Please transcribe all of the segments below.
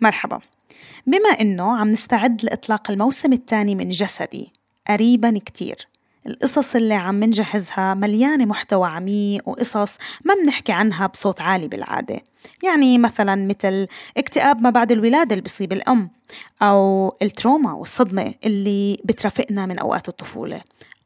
مرحبا. بما إنه عم نستعد لإطلاق الموسم الثاني من جسدي قريبا كتير. القصص اللي عم نجهزها مليانة محتوى عميق وقصص ما بنحكي عنها بصوت عالي بالعادة. يعني مثلا مثل اكتئاب ما بعد الولادة اللي بصيب الأم أو التروما والصدمة اللي بترافقنا من أوقات الطفولة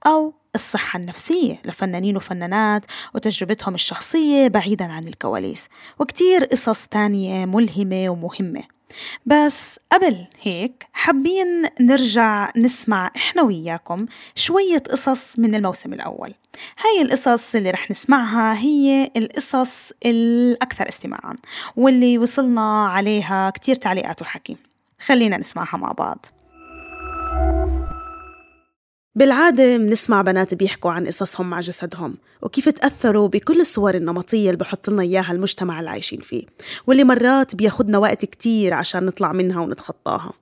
أو الصحة النفسية لفنانين وفنانات وتجربتهم الشخصية بعيدا عن الكواليس. وكتير قصص تانية ملهمة ومهمة. بس قبل هيك حابين نرجع نسمع إحنا وياكم شوية قصص من الموسم الأول. هاي القصص اللي رح نسمعها هي القصص الأكثر استماعا واللي وصلنا عليها كتير تعليقات وحكي. خلينا نسمعها مع بعض. بالعادة بنسمع بنات بيحكوا عن قصصهم مع جسدهم وكيف تأثروا بكل الصور النمطية اللي بحط لنا إياها المجتمع اللي عايشين فيه واللي مرات بياخدنا وقت كتير عشان نطلع منها ونتخطاها.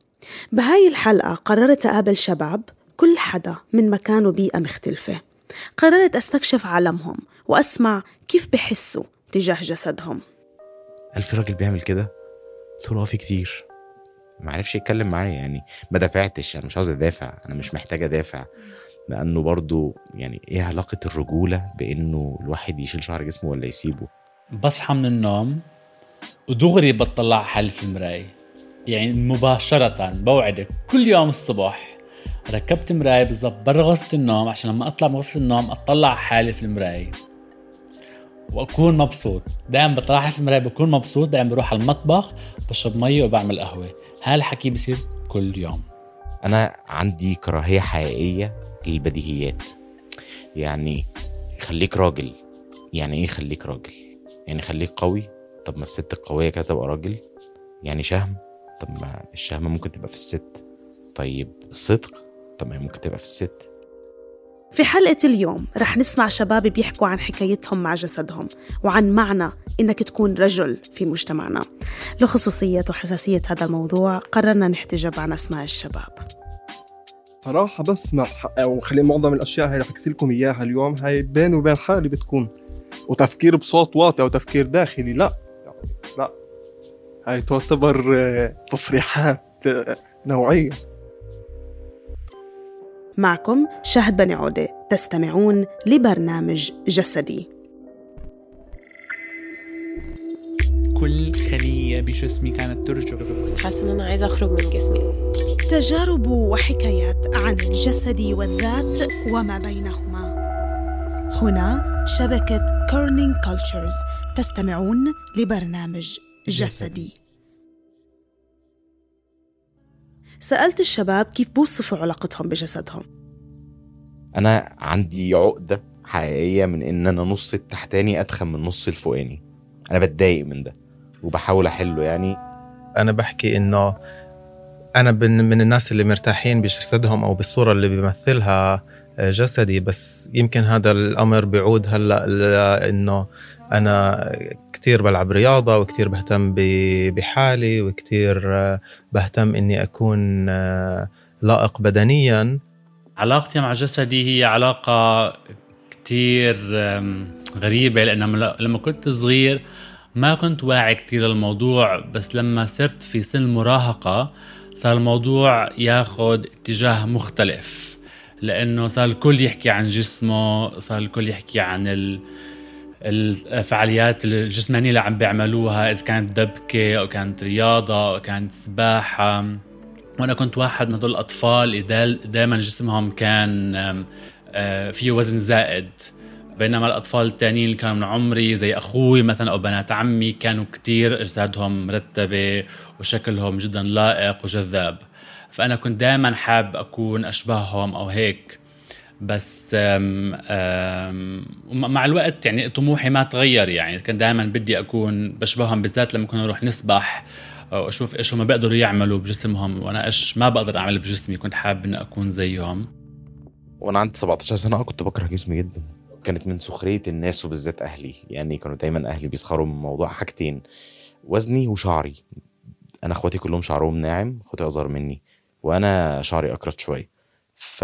بهاي الحلقة قررت أقابل شباب كل حدا من مكان وبيئة مختلفة. قررت أستكشف عالمهم وأسمع كيف بحسوا تجاه جسدهم. هل في راجل بيعمل كده؟ قلت في كتير. ما عرفش يتكلم معايا يعني ما دافعتش أنا مش عاوز أدافع أنا مش محتاج أدافع. لأنه برضو يعني إيه علاقة الرجولة بإنه الواحد يشيل شعر جسمه ولا يسيبه؟ بصحى من النوم ودغري بطلع حالي في المراية يعني مباشرة بوعدك كل يوم الصبح ركبت مراية بالضبط برا غرفة النوم عشان لما أطلع من غرفة النوم أطلع حالي في المراية وأكون مبسوط. دائما بطلع في المراية بكون مبسوط دائما بروح على المطبخ بشرب مية وبعمل قهوة. هالحكي بصير كل يوم. أنا عندي كراهية حقيقية للبديهيات. يعني خليك راجل. يعني إيه خليك راجل؟ يعني خليك قوي؟ طب ما الست القوية كده تبقى راجل؟ يعني شهم؟ طب ما الشهمه ممكن تبقى في الست. طيب الصدق؟ طب ما ممكن تبقى في الست. في حلقة اليوم رح نسمع شباب بيحكوا عن حكايتهم مع جسدهم وعن معنى إنك تكون رجل في مجتمعنا. لخصوصية وحساسية هذا الموضوع قررنا نحتجب عن أسماء الشباب. صراحة بسمع أو خلي معظم الأشياء هاي رح أحكي لكم إياها اليوم. هاي بيني وبين حالي بتكون. وتفكير بصوت واطي أو تفكير داخلي لا. لا. هاي تعتبر آه، تصريحات آه، نوعية. معكم شهد بني عودة تستمعون لبرنامج جسدي. كل خلية بجسمي كانت ترجف. حاسة إن أنا عايزة أخرج من جسمي. تجارب وحكايات عن الجسد والذات وما بينهما. هنا شبكة كورنينج كولتشرز تستمعون لبرنامج جسدي. سألت الشباب كيف بوصفوا علاقتهم بجسدهم. أنا عندي عقدة حقيقية من إن أنا نص التحتاني أتخن من نص الفوقاني. أنا بتضايق من ده وبحاول أحله يعني. أنا بحكي إنه أنا بن- من الناس اللي مرتاحين بجسدهم أو بالصورة اللي بيمثلها آه، جسدي بس يمكن هذا الأمر بيعود هلأ لأنه أنا كتير بلعب رياضة وكتير بهتم بحالي وكتير آه، بهتم إني أكون آه، لائق بدنيا. علاقتي مع جسدي هي علاقة كتير غريبة لأن لما كنت صغير ما كنت واعي كتير للموضوع بس لما صرت في سن المراهقة صار الموضوع ياخد اتجاه مختلف لأنه صار الكل يحكي عن جسمه صار الكل يحكي عن ال الفعاليات الجسمانية اللي عم بيعملوها إذا كانت دبكة أو كانت رياضة أو كانت سباحة. وأنا كنت واحد من هدول الأطفال دائما جسمهم كان آه، فيه وزن زائد. بينما الأطفال الثانيين اللي كانوا من عمري زي أخوي مثلا أو بنات عمي كانوا كتير أجسادهم مرتبة وشكلهم جدا لائق وجذاب. فأنا كنت دائما حاب أكون أشبههم أو هيك. بس أم أم مع الوقت يعني طموحي ما تغير يعني. كان دائما بدي أكون بشبههم بالذات لما كنا نروح نسبح وأشوف إيش هم بيقدروا يعملوا بجسمهم. وأنا إيش ما بقدر أعمل بجسمي كنت حابب إني أكون زيهم. وأنا عندي 17 سنة كنت بكره جسمي جدا. كانت من سخرية الناس وبالذات أهلي. يعني كانوا دايما أهلي بيسخروا من موضوع حاجتين وزني وشعري. أنا إخواتي كلهم شعرهم ناعم إخواتي أصغر مني. وأنا شعري أكرت شوية ف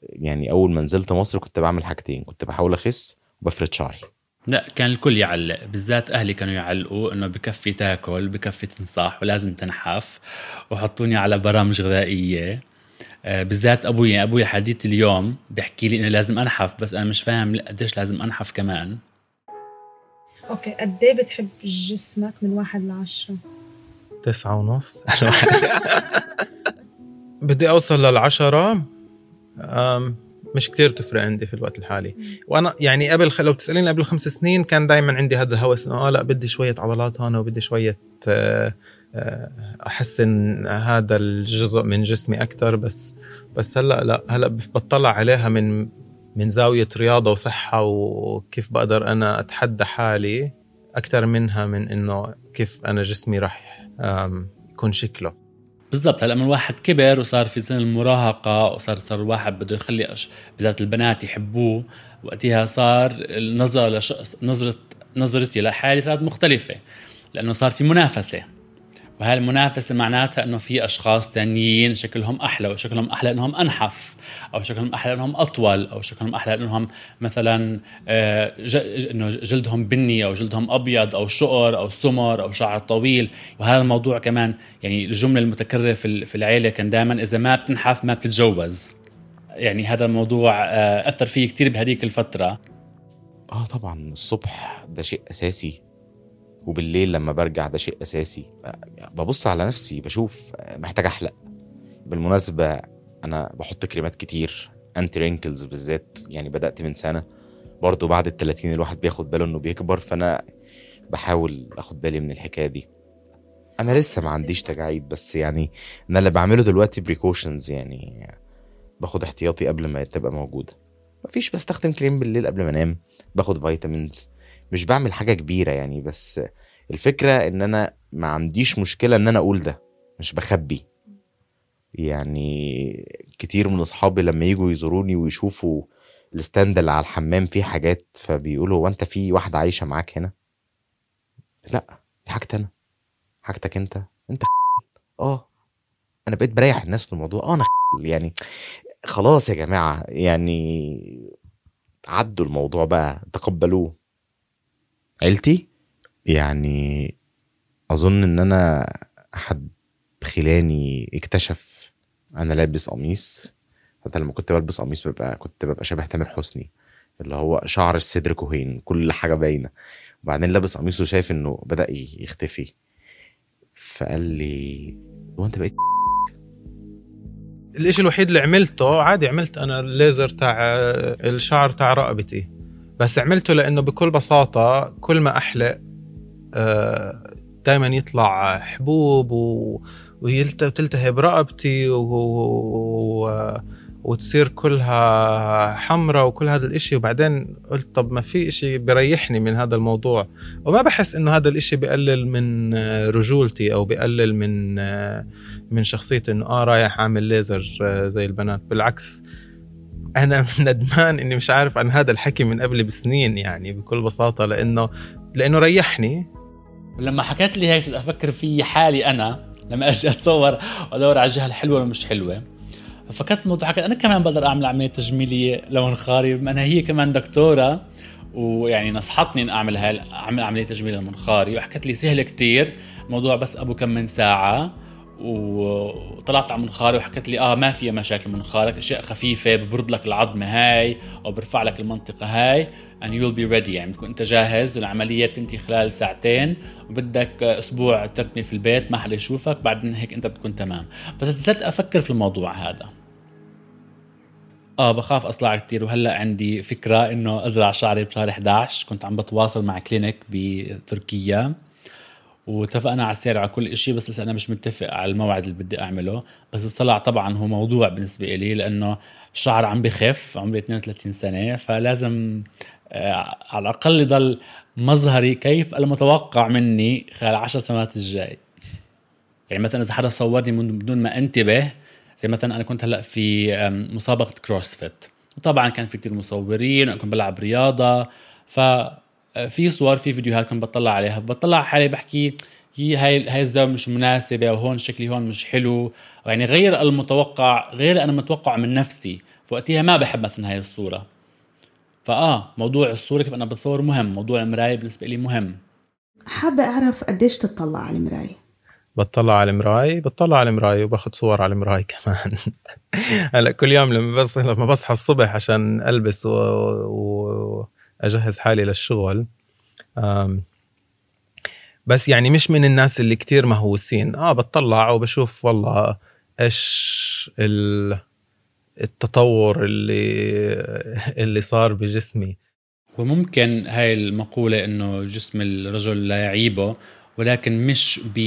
يعني أول ما نزلت مصر كنت بعمل حاجتين كنت بحاول أخس وبفرد شعري. لا كان الكل يعلق بالذات أهلي كانوا يعلقوا إنه بكفي تاكل بكفي تنصح ولازم تنحف وحطوني على برامج غذائية. آه، بالذات أبوي أبوي حديث اليوم بيحكي لي إنه لازم أنحف بس أنا مش فاهم قديش لازم أنحف كمان. أوكي قد إيه بتحب جسمك من واحد لعشرة؟ تسعة ونص. بدي أوصل للعشرة. مش كتير تفرق عندي في الوقت الحالي. وأنا يعني قبل لو تسأليني قبل خمس سنين كان دائما عندي هذا الهوس إنه آه لا بدي شوية عضلات هون وبدي شوية آه، آه، أحسن هذا الجزء من جسمي أكثر بس بس هلأ لا هلأ بطلع عليها من من زاوية رياضة وصحة وكيف بقدر أنا أتحدى حالي أكثر منها من إنه كيف أنا جسمي راح يكون شكله. بالضبط. هلا من الواحد كبر وصار في سن المراهقة وصار صار الواحد بده يخلي أش... بالذات البنات يحبوه. وقتها صار النظرة لش... نظره نظرتي لحالي صارت مختلفة لأنه صار في منافسة. وهي المنافسة معناتها إنه في أشخاص ثانيين شكلهم أحلى وشكلهم أحلى إنهم أنحف أو شكلهم أحلى إنهم أطول أو شكلهم أحلى إنهم مثلا آه، إنه جلدهم بني أو جلدهم أبيض أو شقر أو سمر أو شعر طويل. وهذا الموضوع كمان يعني الجملة المتكررة في العيلة كان دائما إذا ما بتنحف ما بتتجوز. يعني هذا الموضوع آه، أثر فيه كثير بهذيك الفترة. آه طبعا الصبح ده شيء أساسي. وبالليل لما برجع ده شيء أساسي. ببص على نفسي بشوف محتاج أحلق. بالمناسبة أنا بحط كريمات كتير انتي رينكلز بالذات يعني بدأت من سنة. برضه بعد ال 30 الواحد بياخد باله إنه بيكبر فأنا بحاول آخد بالي من الحكاية دي. أنا لسه ما عنديش تجاعيد بس يعني أنا اللي بعمله دلوقتي precautions يعني باخد احتياطي قبل ما تبقى موجودة. مفيش بستخدم كريم بالليل قبل ما أنام. باخد vitamins مش بعمل حاجة كبيرة يعني بس الفكرة إن أنا ما عنديش مشكلة إن أنا أقول ده مش بخبي. يعني كتير من أصحابي لما يجوا يزوروني ويشوفوا الستاند اللي على الحمام فيه حاجات فبيقولوا هو أنت في واحدة عايشة معاك هنا؟ لأ دي حاجتي أنا. حاجتك أنت. أنت آه. أنا بقيت بريح الناس في الموضوع. آه أنا يعني خلاص يا جماعة يعني عدوا الموضوع بقى تقبلوه. عيلتي يعني أظن إن أنا حد خلاني اكتشف أنا لابس قميص. حتى لما كنت بلبس قميص ببقى كنت ببقى شبه تامر حسني اللي هو شعر الصدر كوهين كل حاجة باينة. وبعدين لابس قميص وشايف إنه بدأ يختفي. فقال لي هو أنت بقيت الإشي الوحيد اللي عملته عادي عملت أنا الليزر تاع الشعر تاع رقبتي. بس عملته لأنه بكل بساطة كل ما أحلق آه، دائما يطلع حبوب و... وتلتهب رقبتي و... و... وتصير كلها حمراء وكل هذا الإشي. وبعدين قلت طب ما في إشي بريحني من هذا الموضوع. وما بحس إنه هذا الإشي بقلل من رجولتي أو بقلل من من شخصيتي إنه آه رايح أعمل ليزر زي البنات. بالعكس أنا ندمان إني مش عارف عن هذا الحكي من قبل بسنين يعني بكل بساطة لأنه لأنه ريحني. لما حكيت لي هيك أفكر في حالي أنا لما أجي أتصور وادور على الجهة الحلوة ولا مش حلوة. فكرت الموضوع حكيت أنا كمان بقدر أعمل عملية تجميلية لمنخاري بما إنها هي كمان دكتورة ويعني نصحتني ان أعمل هاي أعمل عملية تجميل لمنخاري وحكت لي سهلة كتير الموضوع بس أبو كم من ساعة. وطلعت على منخاري وحكت لي آه ما فيها مشاكل منخارك أشياء خفيفة ببرد لك العظمه هاي أو برفع لك المنطقة هاي and you'll be ready. يعني بتكون أنت جاهز والعملية بتنتهي خلال ساعتين وبدك أسبوع ترتمي في البيت ما حدا يشوفك بعدين هيك أنت بتكون تمام. نزلت أفكر في الموضوع هذا. آه بخاف أصلع كثير وهلأ عندي فكرة إنه أزرع شعري بشهر 11 كنت عم بتواصل مع كلينيك بتركيا. واتفقنا على السعر على كل شيء بس لسه أنا مش متفق على الموعد اللي بدي أعمله. بس الصلع طبعا هو موضوع بالنسبة لي لأنه الشعر عم بخف عمري 32 سنة فلازم آه على الأقل يضل مظهري كيف المتوقع مني خلال 10 سنوات الجاي. يعني مثلا إذا حدا صورني من بدون ما أنتبه زي مثلا أنا كنت هلأ في مسابقة كروسفيت وطبعا كان في كثير مصورين وأنا كنت بلعب رياضة ف في صور في فيديوهات كنت بطلع عليها. بطلع على حالي بحكي هي هاي هاي الزاوية مش مناسبة وهون شكلي هون مش حلو. يعني غير المتوقع غير أنا متوقع من نفسي. فوقتها ما بحب مثلا هاي الصورة. فآه موضوع الصورة كيف أنا بصور مهم موضوع المراية بالنسبة لي مهم. حابة أعرف قديش تطلع على المراية؟ بطلع على المراي بطلع على المراي وباخذ صور على المراي كمان. هلأ كل يوم لما بس لما بصحى الصبح عشان ألبس و... و... أجهز حالي للشغل. بس يعني مش من الناس اللي كتير مهووسين. آه بطلع وبشوف والله إيش التطور اللي اللي صار بجسمي. وممكن هاي المقولة إنه جسم الرجل لا يعيبه ولكن مش ب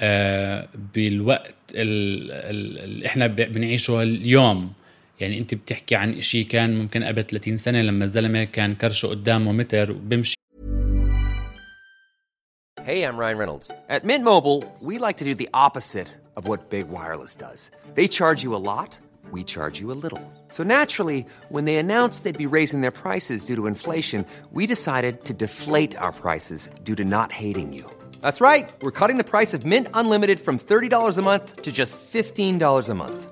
آه بالوقت اللي إحنا بنعيشه اليوم. يعني انت بتحكي عن شيء كان ممكن قبل 30 سنه لما الزلمه كان كرشه قدامه متر وبمشي Hey, I'm Ryan Reynolds. At Mint Mobile, we like to do the opposite of what Big Wireless does. They charge you a lot, we charge you a little. So naturally, when they announced they'd be raising their prices due to inflation, we decided to deflate our prices due to not hating you. That's right. We're cutting the price of Mint Unlimited from $30 a month to just $15 a month.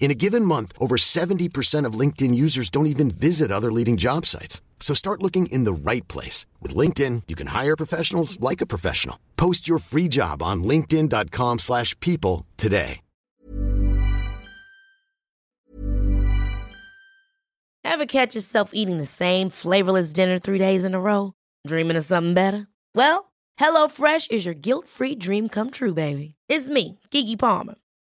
In a given month, over 70% of LinkedIn users don't even visit other leading job sites. So start looking in the right place. With LinkedIn, you can hire professionals like a professional. Post your free job on linkedin.com slash people today. Ever catch yourself eating the same flavorless dinner three days in a row? Dreaming of something better? Well, HelloFresh is your guilt-free dream come true, baby. It's me, Kiki Palmer.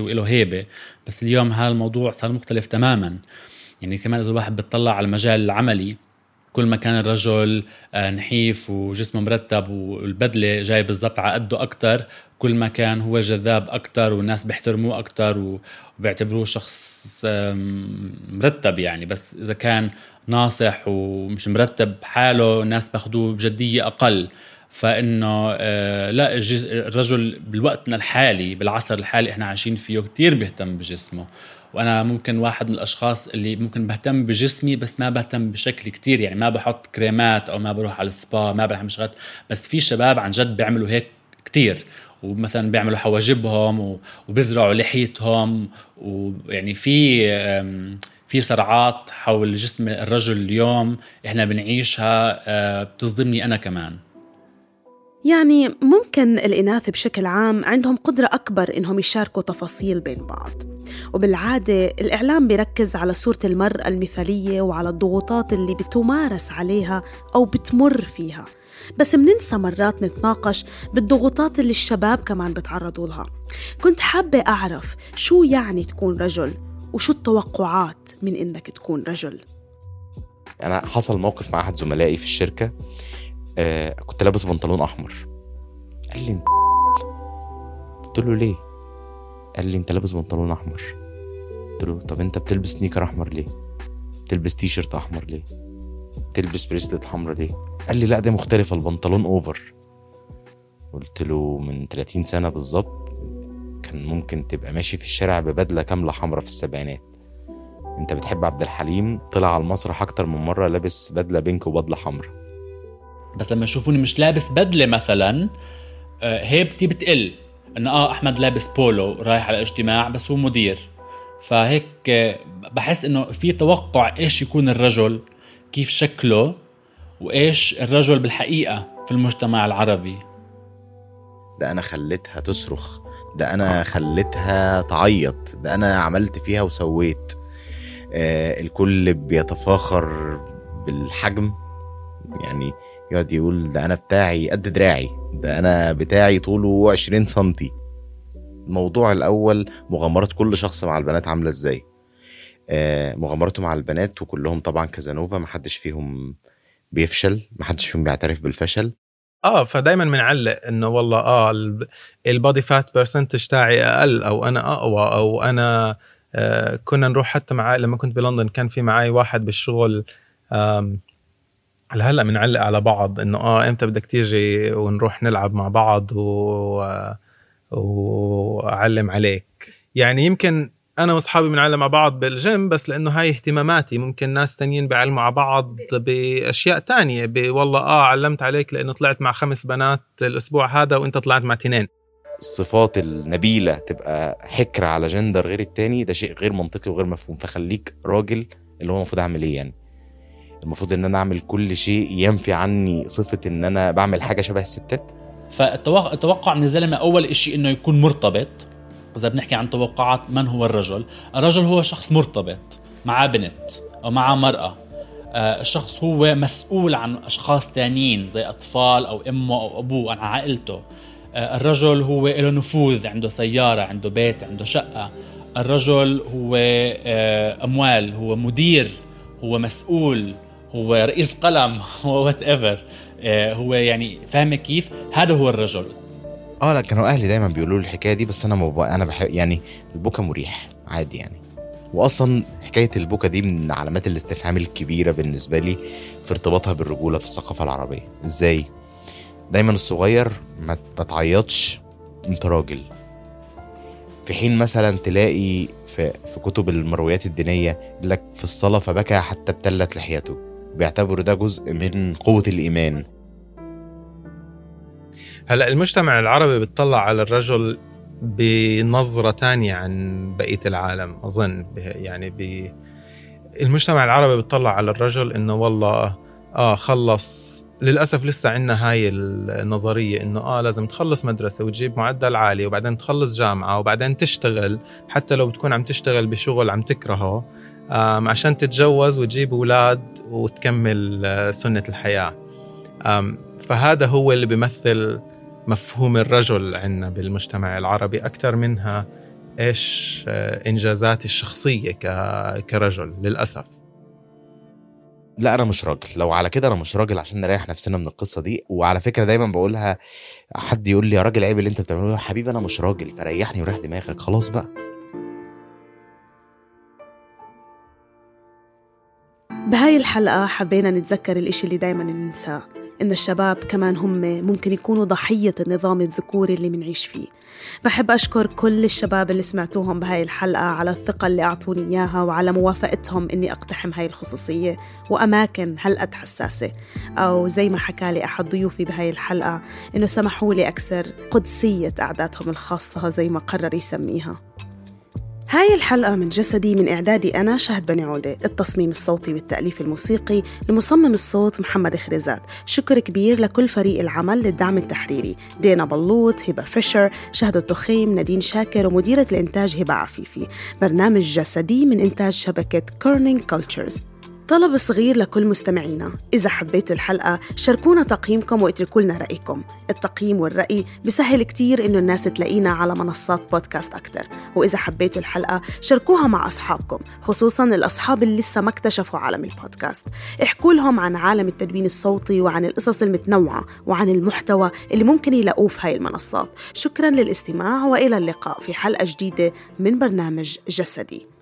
وله هيبة بس اليوم هذا الموضوع صار مختلف تماما. يعني كمان إذا الواحد بتطلع على المجال العملي كل ما كان الرجل آه، نحيف وجسمه مرتب والبدلة جاي بالضبط على قده أكثر كل ما كان هو جذاب أكثر والناس بيحترموه أكثر وبيعتبروه شخص مرتب يعني. بس إذا كان ناصح ومش مرتب حاله الناس باخذوه بجدية أقل. فإنه آه لا الرجل بالوقتنا الحالي بالعصر الحالي إحنا عايشين فيه كتير بيهتم بجسمه. وأنا ممكن واحد من الأشخاص اللي ممكن بهتم بجسمي بس ما بهتم بشكل كتير يعني ما بحط كريمات أو ما بروح على السبا ما بعمل شغلات بس في شباب عن جد بيعملوا هيك كتير. ومثلا بيعملوا حواجبهم وبيزرعوا لحيتهم ويعني في في صراعات حول جسم الرجل اليوم إحنا بنعيشها آه، بتصدمني أنا كمان. يعني ممكن الإناث بشكل عام عندهم قدرة أكبر إنهم يشاركوا تفاصيل بين بعض. وبالعادة الإعلام بيركز على صورة المرأة المثالية وعلى الضغوطات اللي بتمارس عليها أو بتمر فيها. بس مننسى مرات نتناقش بالضغوطات اللي الشباب كمان بتعرضوا لها. كنت حابة أعرف شو يعني تكون رجل وشو التوقعات من إنك تكون رجل؟ أنا حصل موقف مع أحد زملائي في الشركة. آه كنت لابس بنطلون أحمر. قال لي انت قلت له ليه؟ قال لي انت لابس بنطلون أحمر. قلت له طب انت بتلبس سنيكر أحمر ليه؟ بتلبس تي شيرت أحمر ليه؟ بتلبس bracelet حمرا ليه؟ قال لي لا ده مختلف البنطلون over قلت له من 30 سنة بالظبط كان ممكن تبقى ماشي في الشارع ببدلة كاملة حمرا في السبعينات. انت بتحب عبد الحليم؟ طلع على المسرح أكتر من مرة لابس بدلة pink وبدلة حمرا بس لما يشوفوني مش لابس بدلة مثلا آه، هيبتي بتقل إنه آه أحمد لابس بولو رايح على اجتماع بس هو مدير. فهيك آه، بحس إنه في توقع إيش يكون الرجل كيف شكله وإيش الرجل بالحقيقة في المجتمع العربي. ده أنا خليتها تصرخ ده أنا خليتها تعيط ده أنا عملت فيها وسويت. آه الكل بيتفاخر بالحجم يعني يقعد يقول ده أنا بتاعي قد دراعي ده أنا بتاعي طوله 20 سنتي. الموضوع الأول مغامرات كل شخص مع البنات عاملة إزاي؟ آه مغامراته مع البنات وكلهم طبعا كازانوفا محدش فيهم بيفشل محدش فيهم بيعترف بالفشل. آه فدايما بنعلق إنه والله آه ال body fat percentage تاعي أقل أو أنا أقوى أو أنا آه كنا نروح حتى مع لما كنت بلندن كان في معي واحد بالشغل هلا بنعلق على بعض إنه آه إمتى بدك تيجي ونروح نلعب مع بعض و وأعلم عليك. يعني يمكن أنا وأصحابي بنعلم مع بعض بالجيم بس لأنه هاي اهتماماتي. ممكن ناس تانيين بيعلموا مع بعض بأشياء تانية والله آه علمت عليك لأنه طلعت مع خمس بنات الأسبوع هذا وإنت طلعت مع تنين الصفات النبيلة تبقى حكر على جندر غير التاني ده شيء غير منطقي وغير مفهوم. فخليك راجل اللي هو المفروض أعمل إيه يعني؟ المفروض إن أنا أعمل كل شيء ينفي عني صفة إن أنا بعمل حاجة شبه الستات؟ فالتوقع من الزلمة أول شيء إنه يكون مرتبط. إذا بنحكي عن توقعات من هو الرجل؟ الرجل هو شخص مرتبط مع بنت أو مع مرأة. آه، الشخص هو مسؤول عن أشخاص ثانيين زي أطفال أو أمه أو أبوه عن عائلته. آه، الرجل هو له نفوذ عنده سيارة عنده بيت عنده شقة. الرجل هو آه، أموال هو مدير هو مسؤول. هو رئيس قلم هو whatever هو يعني فاهمه كيف؟ هذا هو الرجل. آه لا كانوا أهلي دايما بيقولوا لي الحكاية دي بس أنا مب... أنا بحب يعني البكا مريح عادي يعني. واصلا حكاية البكا دي من علامات الاستفهام الكبيرة بالنسبة لي في ارتباطها بالرجولة في الثقافة العربية. إزاي؟ دايما الصغير ما تعيطش أنت راجل. في حين مثلا تلاقي في, في كتب المرويات الدينية لك في الصلاة فبكى حتى ابتلت لحيته. بيعتبروا ده جزء من قوة الإيمان. هلا المجتمع العربي بيطلع على الرجل بنظرة تانية عن بقية العالم أظن. يعني ب المجتمع العربي بيطلع على الرجل إنه والله آه خلص. للأسف لسه عندنا هاي النظرية إنه آه لازم تخلص مدرسة وتجيب معدل عالي وبعدين تخلص جامعة وبعدين تشتغل حتى لو بتكون عم تشتغل بشغل عم تكرهه. عشان تتجوز وتجيب أولاد وتكمل آه، سنة الحياة. فهذا هو اللي بيمثل مفهوم الرجل عندنا بالمجتمع العربي. أكثر منها إيش آه، إنجازاتي الشخصية كرجل للأسف. لا أنا مش راجل. لو على كده أنا مش راجل عشان نريح نفسنا من القصة دي. وعلى فكرة دايما بقولها حد يقول لي يا راجل عيب اللي أنت بتعمله حبيبي أنا مش راجل. فريحني وريح دماغك. خلاص بقى. بهاي الحلقة حبينا نتذكر الإشي اللي دايما ننساه إن الشباب كمان هم ممكن يكونوا ضحية النظام الذكوري اللي منعيش فيه. بحب أشكر كل الشباب اللي سمعتوهم بهاي الحلقة على الثقة اللي أعطوني إياها وعلى موافقتهم إني أقتحم هاي الخصوصية. وأماكن هالقد حساسة. أو زي ما حكى لي أحد ضيوفي بهاي الحلقة إنه سمحوا لي أكسر قدسية قعداتهم الخاصة زي ما قرر يسميها. هاي الحلقة من جسدي من إعدادي أنا شهد بني عودة التصميم الصوتي والتأليف الموسيقي لمصمم الصوت محمد خريزات شكر كبير لكل فريق العمل للدعم التحريري. دينا بلوط هبة فيشر شهد التخيم نادين شاكر ومديرة الإنتاج هبة عفيفي. برنامج جسدي من إنتاج شبكة كيرنينج كلتشرز طلب صغير لكل مستمعينا. إذا حبيتوا الحلقة شاركونا تقييمكم واتركوا لنا رأيكم. التقييم والرأي بسهل كتير إنه الناس تلاقينا على منصات بودكاست أكتر. وإذا حبيتوا الحلقة شاركوها مع أصحابكم خصوصا الأصحاب اللي لسه ما اكتشفوا عالم البودكاست. احكوا لهم عن عالم التدوين الصوتي وعن القصص المتنوعة وعن المحتوى اللي ممكن يلاقوه في هاي المنصات. شكرا للاستماع وإلى اللقاء في حلقة جديدة من برنامج جسدي.